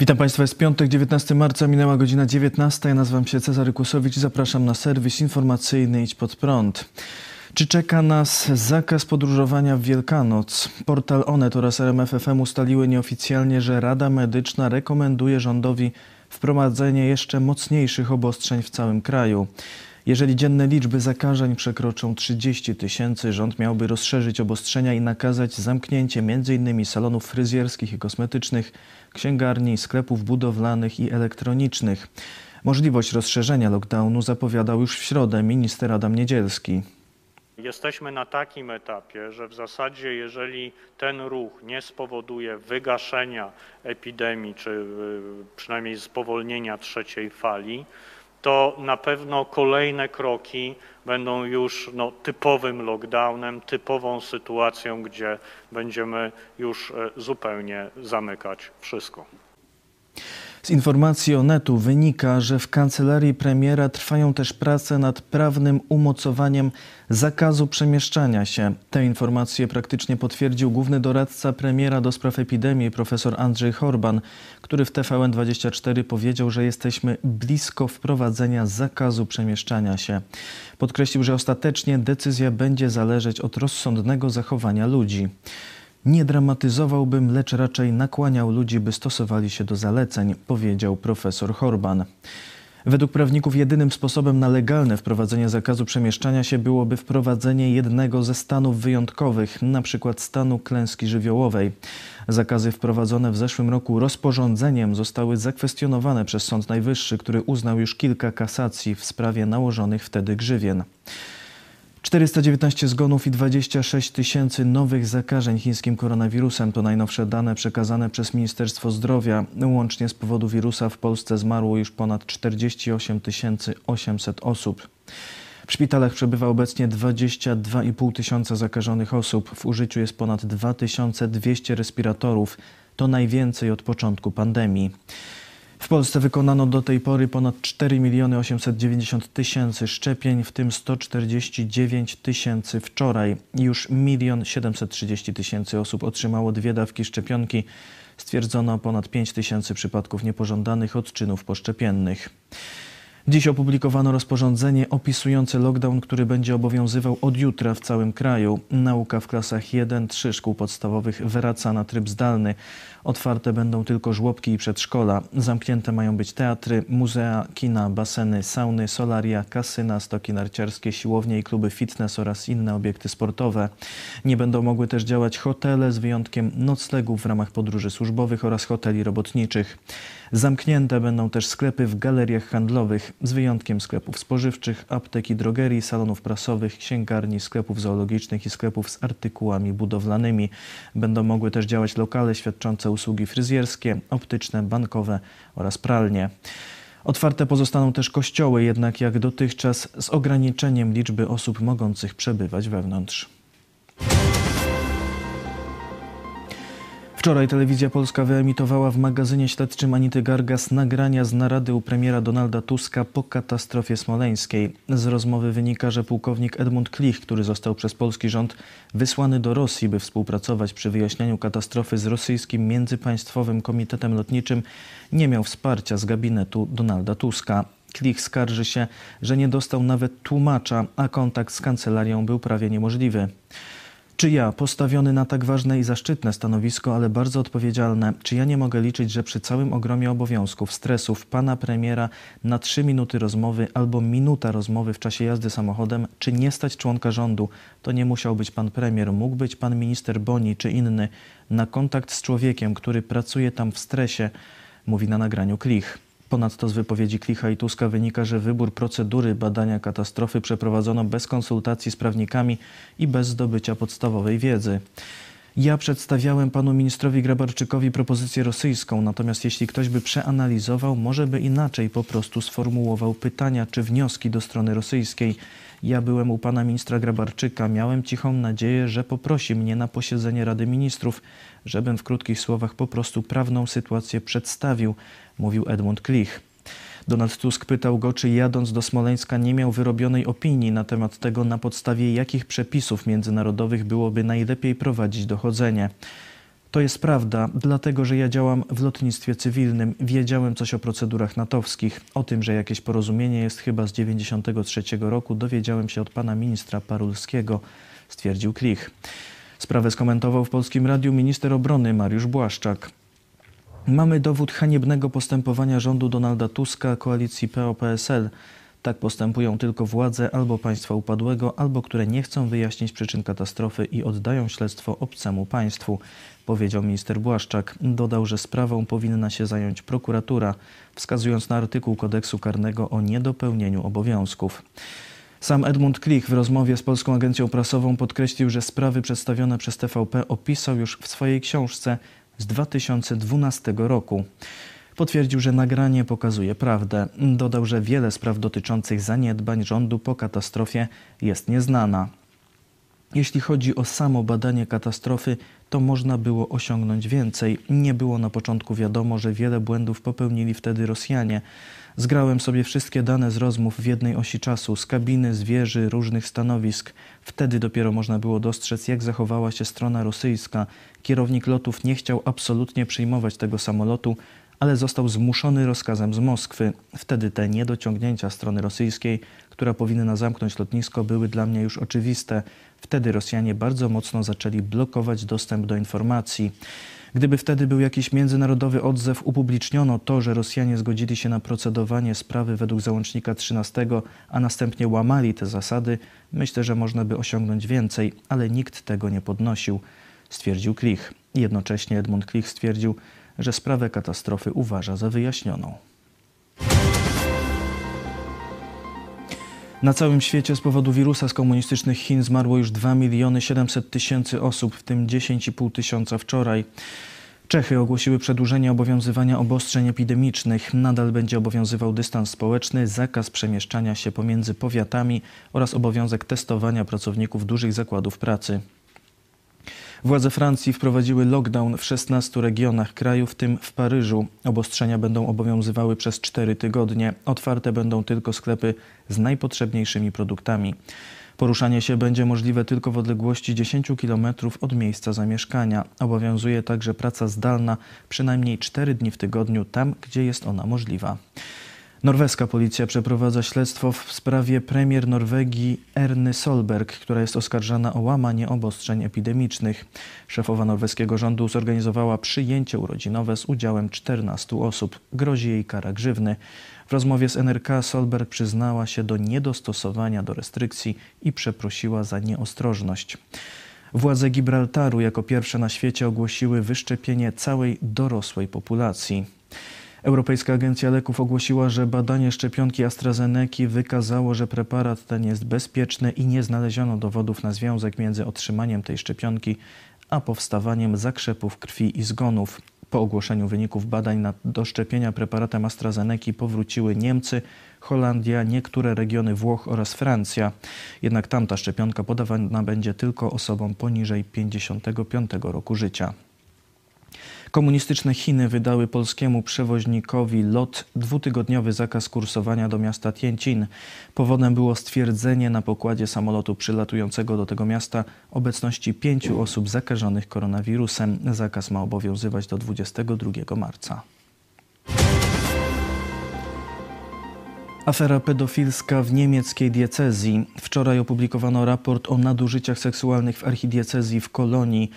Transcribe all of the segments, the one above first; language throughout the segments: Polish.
Witam Państwa, jest piątek, 19 marca, minęła godzina 19. Ja nazywam się Cezary Kłusowicz i zapraszam na serwis informacyjny Idź Pod Prąd. Czy czeka nas zakaz podróżowania w Wielkanoc? Portal Onet oraz RMFFM ustaliły nieoficjalnie, że Rada Medyczna rekomenduje rządowi wprowadzenie jeszcze mocniejszych obostrzeń w całym kraju. Jeżeli dzienne liczby zakażeń przekroczą 30 tysięcy, rząd miałby rozszerzyć obostrzenia i nakazać zamknięcie m.in. salonów fryzjerskich i kosmetycznych, księgarni, sklepów budowlanych i elektronicznych. Możliwość rozszerzenia lockdownu zapowiadał już w środę minister Adam Niedzielski. Jesteśmy na takim etapie, że w zasadzie jeżeli ten ruch nie spowoduje wygaszenia epidemii, czy y, przynajmniej spowolnienia trzeciej fali, to na pewno kolejne kroki będą już no, typowym lockdownem, typową sytuacją, gdzie będziemy już e, zupełnie zamykać wszystko. Z informacji o netu wynika, że w kancelarii premiera trwają też prace nad prawnym umocowaniem zakazu przemieszczania się. Te informacje praktycznie potwierdził główny doradca premiera do spraw epidemii profesor Andrzej Horban, który w TVN24 powiedział, że jesteśmy blisko wprowadzenia zakazu przemieszczania się. Podkreślił, że ostatecznie decyzja będzie zależeć od rozsądnego zachowania ludzi. Nie dramatyzowałbym, lecz raczej nakłaniał ludzi, by stosowali się do zaleceń, powiedział profesor Horban. Według prawników jedynym sposobem na legalne wprowadzenie zakazu przemieszczania się byłoby wprowadzenie jednego ze stanów wyjątkowych, np. stanu klęski żywiołowej. Zakazy wprowadzone w zeszłym roku rozporządzeniem zostały zakwestionowane przez Sąd Najwyższy, który uznał już kilka kasacji w sprawie nałożonych wtedy grzywien. 419 zgonów i 26 tysięcy nowych zakażeń chińskim koronawirusem to najnowsze dane przekazane przez Ministerstwo Zdrowia. Łącznie z powodu wirusa w Polsce zmarło już ponad 48 800 osób. W szpitalach przebywa obecnie 22,5 tysiąca zakażonych osób. W użyciu jest ponad 2200 respiratorów. To najwięcej od początku pandemii. W Polsce wykonano do tej pory ponad 4 miliony 890 tysięcy szczepień, w tym 149 tysięcy wczoraj. Już 1 730 tysięcy osób otrzymało dwie dawki szczepionki. Stwierdzono ponad 5 tysięcy przypadków niepożądanych odczynów poszczepiennych. Dziś opublikowano rozporządzenie opisujące lockdown, który będzie obowiązywał od jutra w całym kraju. Nauka w klasach 1-3 szkół podstawowych wraca na tryb zdalny. Otwarte będą tylko żłobki i przedszkola. Zamknięte mają być teatry, muzea, kina, baseny, sauny, solaria, kasyna, stoki narciarskie, siłownie i kluby fitness oraz inne obiekty sportowe. Nie będą mogły też działać hotele z wyjątkiem noclegów w ramach podróży służbowych oraz hoteli robotniczych. Zamknięte będą też sklepy w galeriach handlowych, z wyjątkiem sklepów spożywczych, apteki, drogerii, salonów prasowych, księgarni, sklepów zoologicznych i sklepów z artykułami budowlanymi. Będą mogły też działać lokale świadczące usługi fryzjerskie, optyczne, bankowe oraz pralnie. Otwarte pozostaną też kościoły, jednak jak dotychczas z ograniczeniem liczby osób mogących przebywać wewnątrz. Wczoraj Telewizja Polska wyemitowała w magazynie śledczym Anity Gargas nagrania z narady u premiera Donalda Tuska po katastrofie smoleńskiej. Z rozmowy wynika, że pułkownik Edmund Klich, który został przez polski rząd wysłany do Rosji, by współpracować przy wyjaśnianiu katastrofy z rosyjskim międzypaństwowym komitetem lotniczym, nie miał wsparcia z gabinetu Donalda Tuska. Klich skarży się, że nie dostał nawet tłumacza, a kontakt z kancelarią był prawie niemożliwy. Czy ja, postawiony na tak ważne i zaszczytne stanowisko, ale bardzo odpowiedzialne, czy ja nie mogę liczyć, że przy całym ogromie obowiązków, stresów pana premiera na trzy minuty rozmowy albo minuta rozmowy w czasie jazdy samochodem, czy nie stać członka rządu, to nie musiał być pan premier, mógł być pan minister Boni czy inny, na kontakt z człowiekiem, który pracuje tam w stresie, mówi na nagraniu Klich. Ponadto z wypowiedzi Klicha i Tuska wynika, że wybór procedury badania katastrofy przeprowadzono bez konsultacji z prawnikami i bez zdobycia podstawowej wiedzy. Ja przedstawiałem panu ministrowi Grabarczykowi propozycję rosyjską, natomiast jeśli ktoś by przeanalizował, może by inaczej po prostu sformułował pytania czy wnioski do strony rosyjskiej. Ja byłem u pana ministra Grabarczyka, miałem cichą nadzieję, że poprosi mnie na posiedzenie Rady Ministrów, żebym w krótkich słowach po prostu prawną sytuację przedstawił, mówił Edmund Klich. Donald Tusk pytał go, czy jadąc do Smoleńska nie miał wyrobionej opinii na temat tego, na podstawie jakich przepisów międzynarodowych byłoby najlepiej prowadzić dochodzenie. To jest prawda, dlatego że ja działam w lotnictwie cywilnym. Wiedziałem coś o procedurach natowskich. O tym, że jakieś porozumienie jest chyba z 93 roku, dowiedziałem się od pana ministra Parulskiego, stwierdził Klich. Sprawę skomentował w Polskim Radiu minister obrony Mariusz Błaszczak. Mamy dowód haniebnego postępowania rządu Donalda Tuska, koalicji PO-PSL. Tak postępują tylko władze albo państwa upadłego, albo które nie chcą wyjaśnić przyczyn katastrofy i oddają śledztwo obcemu państwu, powiedział minister Błaszczak. Dodał, że sprawą powinna się zająć prokuratura, wskazując na artykuł kodeksu karnego o niedopełnieniu obowiązków. Sam Edmund Klich w rozmowie z Polską Agencją Prasową podkreślił, że sprawy przedstawione przez TVP opisał już w swojej książce z 2012 roku. Potwierdził, że nagranie pokazuje prawdę. Dodał, że wiele spraw dotyczących zaniedbań rządu po katastrofie jest nieznana. Jeśli chodzi o samo badanie katastrofy, to można było osiągnąć więcej. Nie było na początku wiadomo, że wiele błędów popełnili wtedy Rosjanie. Zgrałem sobie wszystkie dane z rozmów w jednej osi czasu, z kabiny, z wieży, różnych stanowisk. Wtedy dopiero można było dostrzec, jak zachowała się strona rosyjska. Kierownik lotów nie chciał absolutnie przyjmować tego samolotu, ale został zmuszony rozkazem z Moskwy. Wtedy te niedociągnięcia strony rosyjskiej, która powinna zamknąć lotnisko, były dla mnie już oczywiste. Wtedy Rosjanie bardzo mocno zaczęli blokować dostęp do informacji. Gdyby wtedy był jakiś międzynarodowy odzew, upubliczniono to, że Rosjanie zgodzili się na procedowanie sprawy według załącznika 13, a następnie łamali te zasady, myślę, że można by osiągnąć więcej, ale nikt tego nie podnosił, stwierdził Klich. Jednocześnie Edmund Klich stwierdził, że sprawę katastrofy uważa za wyjaśnioną. Na całym świecie z powodu wirusa z komunistycznych Chin zmarło już 2 miliony 700 tysięcy osób, w tym 10,5 tysiąca wczoraj. Czechy ogłosiły przedłużenie obowiązywania obostrzeń epidemicznych. Nadal będzie obowiązywał dystans społeczny, zakaz przemieszczania się pomiędzy powiatami oraz obowiązek testowania pracowników dużych zakładów pracy. Władze Francji wprowadziły lockdown w 16 regionach kraju, w tym w Paryżu. Obostrzenia będą obowiązywały przez 4 tygodnie. Otwarte będą tylko sklepy z najpotrzebniejszymi produktami. Poruszanie się będzie możliwe tylko w odległości 10 km od miejsca zamieszkania. Obowiązuje także praca zdalna przynajmniej 4 dni w tygodniu tam, gdzie jest ona możliwa. Norweska policja przeprowadza śledztwo w sprawie premier Norwegii Erny Solberg, która jest oskarżana o łamanie obostrzeń epidemicznych. Szefowa norweskiego rządu zorganizowała przyjęcie urodzinowe z udziałem 14 osób. Grozi jej kara grzywny. W rozmowie z NRK Solberg przyznała się do niedostosowania do restrykcji i przeprosiła za nieostrożność. Władze Gibraltaru jako pierwsze na świecie ogłosiły wyszczepienie całej dorosłej populacji. Europejska Agencja Leków ogłosiła, że badanie szczepionki AstraZeneca wykazało, że preparat ten jest bezpieczny i nie znaleziono dowodów na związek między otrzymaniem tej szczepionki a powstawaniem zakrzepów krwi i zgonów. Po ogłoszeniu wyników badań na do szczepienia preparatem AstraZeneca powróciły Niemcy, Holandia, niektóre regiony Włoch oraz Francja. Jednak tamta szczepionka podawana będzie tylko osobom poniżej 55 roku życia. Komunistyczne Chiny wydały polskiemu przewoźnikowi LOT dwutygodniowy zakaz kursowania do miasta Tianjin. Powodem było stwierdzenie na pokładzie samolotu przylatującego do tego miasta obecności pięciu osób zakażonych koronawirusem. Zakaz ma obowiązywać do 22 marca. Afera pedofilska w niemieckiej diecezji. Wczoraj opublikowano raport o nadużyciach seksualnych w archidiecezji w Kolonii.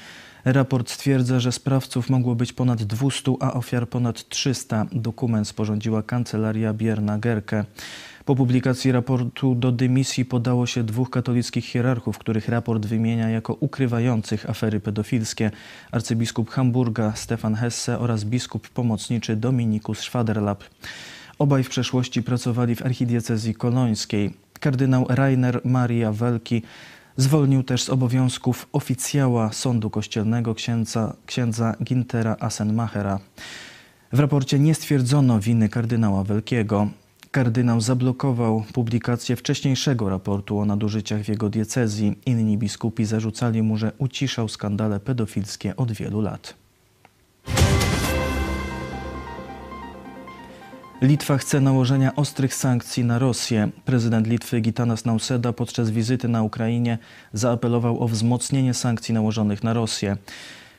Raport stwierdza, że sprawców mogło być ponad 200, a ofiar ponad 300. Dokument sporządziła kancelaria Bierna Gerke. Po publikacji raportu do dymisji podało się dwóch katolickich hierarchów, których raport wymienia jako ukrywających afery pedofilskie. Arcybiskup Hamburga Stefan Hesse oraz biskup pomocniczy Dominikus Schwaderlap. Obaj w przeszłości pracowali w archidiecezji kolońskiej. Kardynał Rainer Maria Welki Zwolnił też z obowiązków oficjała sądu kościelnego księdza, księdza Gintera Asenmachera. W raporcie nie stwierdzono winy kardynała Wielkiego. Kardynał zablokował publikację wcześniejszego raportu o nadużyciach w jego diecezji. Inni biskupi zarzucali mu, że uciszał skandale pedofilskie od wielu lat. Litwa chce nałożenia ostrych sankcji na Rosję. Prezydent Litwy Gitanas Nauseda podczas wizyty na Ukrainie zaapelował o wzmocnienie sankcji nałożonych na Rosję.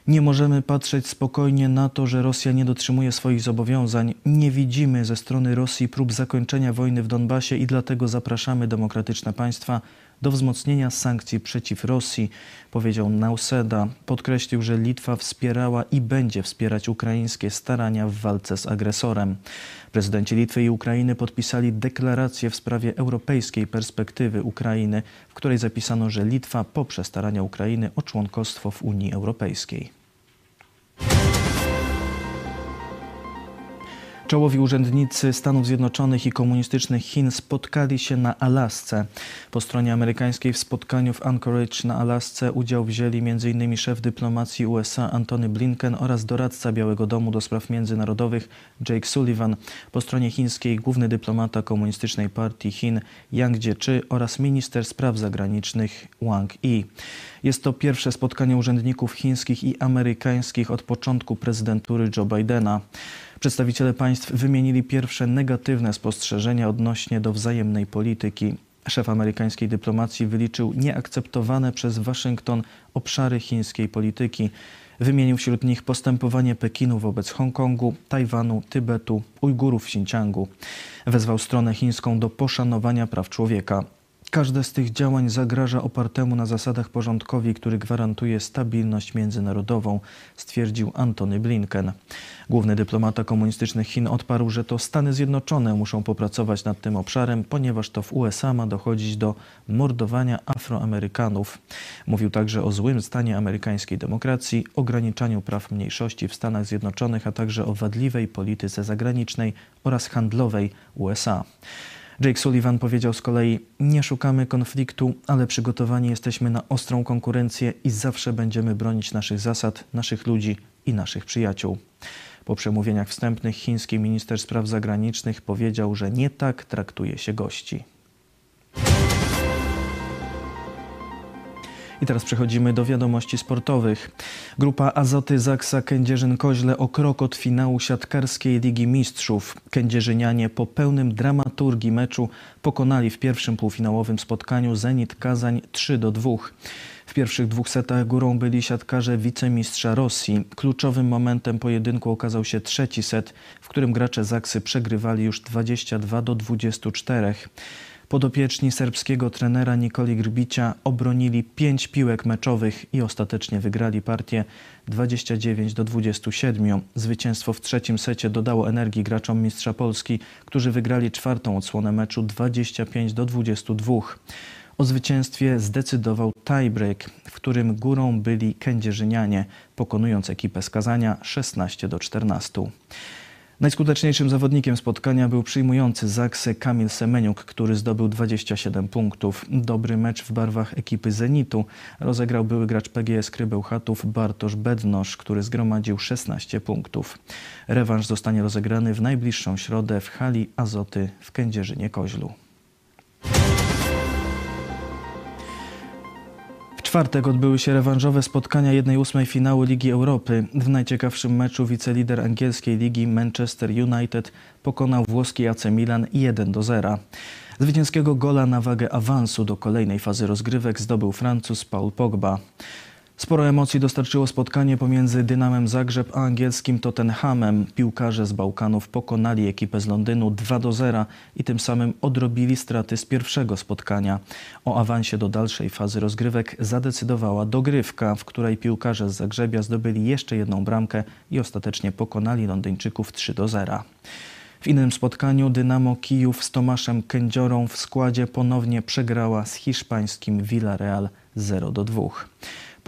Nie możemy patrzeć spokojnie na to, że Rosja nie dotrzymuje swoich zobowiązań. Nie widzimy ze strony Rosji prób zakończenia wojny w Donbasie i dlatego zapraszamy demokratyczne państwa do wzmocnienia sankcji przeciw Rosji, powiedział Nauseda. Podkreślił, że Litwa wspierała i będzie wspierać ukraińskie starania w walce z agresorem. Prezydenci Litwy i Ukrainy podpisali deklarację w sprawie europejskiej perspektywy Ukrainy, w której zapisano, że Litwa poprze starania Ukrainy o członkostwo w Unii Europejskiej. Czołowi urzędnicy Stanów Zjednoczonych i komunistycznych Chin spotkali się na Alasce. Po stronie amerykańskiej w spotkaniu w Anchorage na Alasce udział wzięli m.in. szef dyplomacji USA Antony Blinken oraz doradca Białego Domu do spraw międzynarodowych Jake Sullivan. Po stronie chińskiej główny dyplomata komunistycznej partii Chin Yang Jiechi oraz minister spraw zagranicznych Wang Yi. Jest to pierwsze spotkanie urzędników chińskich i amerykańskich od początku prezydentury Joe Bidena. Przedstawiciele państw wymienili pierwsze negatywne spostrzeżenia odnośnie do wzajemnej polityki. Szef amerykańskiej dyplomacji wyliczył nieakceptowane przez Waszyngton obszary chińskiej polityki. Wymienił wśród nich postępowanie Pekinu wobec Hongkongu, Tajwanu, Tybetu, Ujgurów w Xinjiangu. Wezwał stronę chińską do poszanowania praw człowieka. Każde z tych działań zagraża opartemu na zasadach porządkowi, który gwarantuje stabilność międzynarodową, stwierdził Antony Blinken. Główny dyplomata komunistycznych Chin odparł, że to Stany Zjednoczone muszą popracować nad tym obszarem, ponieważ to w USA ma dochodzić do mordowania Afroamerykanów. Mówił także o złym stanie amerykańskiej demokracji, ograniczaniu praw mniejszości w Stanach Zjednoczonych, a także o wadliwej polityce zagranicznej oraz handlowej USA. Jake Sullivan powiedział z kolei: Nie szukamy konfliktu, ale przygotowani jesteśmy na ostrą konkurencję i zawsze będziemy bronić naszych zasad, naszych ludzi i naszych przyjaciół. Po przemówieniach wstępnych chiński minister spraw zagranicznych powiedział, że nie tak traktuje się gości. I teraz przechodzimy do wiadomości sportowych. Grupa Azoty Zaksa Kędzierzyn-Koźle o krok od finału siatkarskiej Ligi Mistrzów. Kędzierzynianie po pełnym dramaturgii meczu pokonali w pierwszym półfinałowym spotkaniu Zenit Kazań 3 do 2. W pierwszych dwóch setach górą byli siatkarze wicemistrza Rosji. Kluczowym momentem pojedynku okazał się trzeci set, w którym gracze Zaksy przegrywali już 22 do 24. Podopieczni serbskiego trenera Nikoli Grbicia obronili pięć piłek meczowych i ostatecznie wygrali partię 29 do 27. Zwycięstwo w trzecim secie dodało energii graczom Mistrza Polski, którzy wygrali czwartą odsłonę meczu 25 do 22. O zwycięstwie zdecydował tiebreak, w którym górą byli kędzierzynianie, pokonując ekipę skazania 16 do 14. Najskuteczniejszym zawodnikiem spotkania był przyjmujący Zaksę Kamil Semeniuk, który zdobył 27 punktów. Dobry mecz w barwach ekipy Zenitu rozegrał były gracz PGS Krybełchatów Bartosz Bednosz, który zgromadził 16 punktów. Rewanż zostanie rozegrany w najbliższą środę w hali Azoty w Kędzierzynie-Koźlu. Czwartek odbyły się rewanżowe spotkania 1-8 finału Ligi Europy. W najciekawszym meczu wicelider angielskiej ligi Manchester United pokonał włoski AC Milan 1-0. Zwycięskiego gola na wagę awansu do kolejnej fazy rozgrywek zdobył Francuz Paul Pogba. Sporo emocji dostarczyło spotkanie pomiędzy Dynamem Zagrzeb a angielskim Tottenhamem. Piłkarze z Bałkanów pokonali ekipę z Londynu 2 do 0 i tym samym odrobili straty z pierwszego spotkania. O awansie do dalszej fazy rozgrywek zadecydowała dogrywka, w której piłkarze z Zagrzebia zdobyli jeszcze jedną bramkę i ostatecznie pokonali Londyńczyków 3 do 0. W innym spotkaniu Dynamo Kijów z Tomaszem Kędziorą w składzie ponownie przegrała z hiszpańskim Villarreal 0 do 2.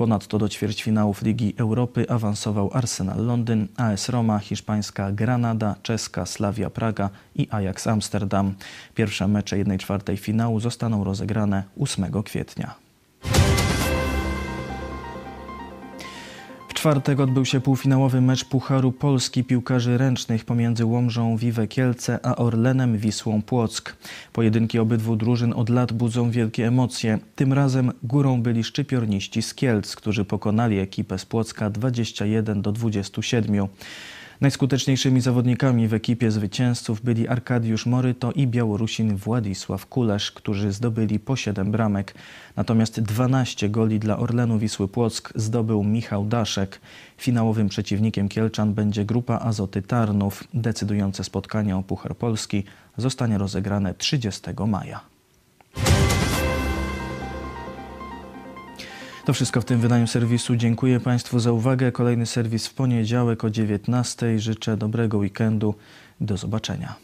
Ponadto do ćwierćfinałów Ligi Europy awansował Arsenal Londyn, AS Roma, hiszpańska Granada, czeska Slavia Praga i Ajax Amsterdam. Pierwsze mecze 1-4 finału zostaną rozegrane 8 kwietnia. Czwartek odbył się półfinałowy mecz Pucharu Polski piłkarzy ręcznych pomiędzy Łomżą Wiwe Kielce a Orlenem Wisłą Płock. Pojedynki obydwu drużyn od lat budzą wielkie emocje. Tym razem górą byli szczypiorniści z Kielc, którzy pokonali ekipę z Płocka 21 do 27. Najskuteczniejszymi zawodnikami w ekipie zwycięzców byli Arkadiusz Moryto i Białorusin Władysław Kulesz, którzy zdobyli po 7 bramek. Natomiast 12 goli dla Orlenu Wisły Płock zdobył Michał Daszek. Finałowym przeciwnikiem Kielczan będzie grupa Azoty Tarnów. Decydujące spotkanie o Puchar Polski zostanie rozegrane 30 maja. To wszystko w tym wydaniu serwisu. Dziękuję Państwu za uwagę. Kolejny serwis w poniedziałek o 19:00. Życzę dobrego weekendu. Do zobaczenia.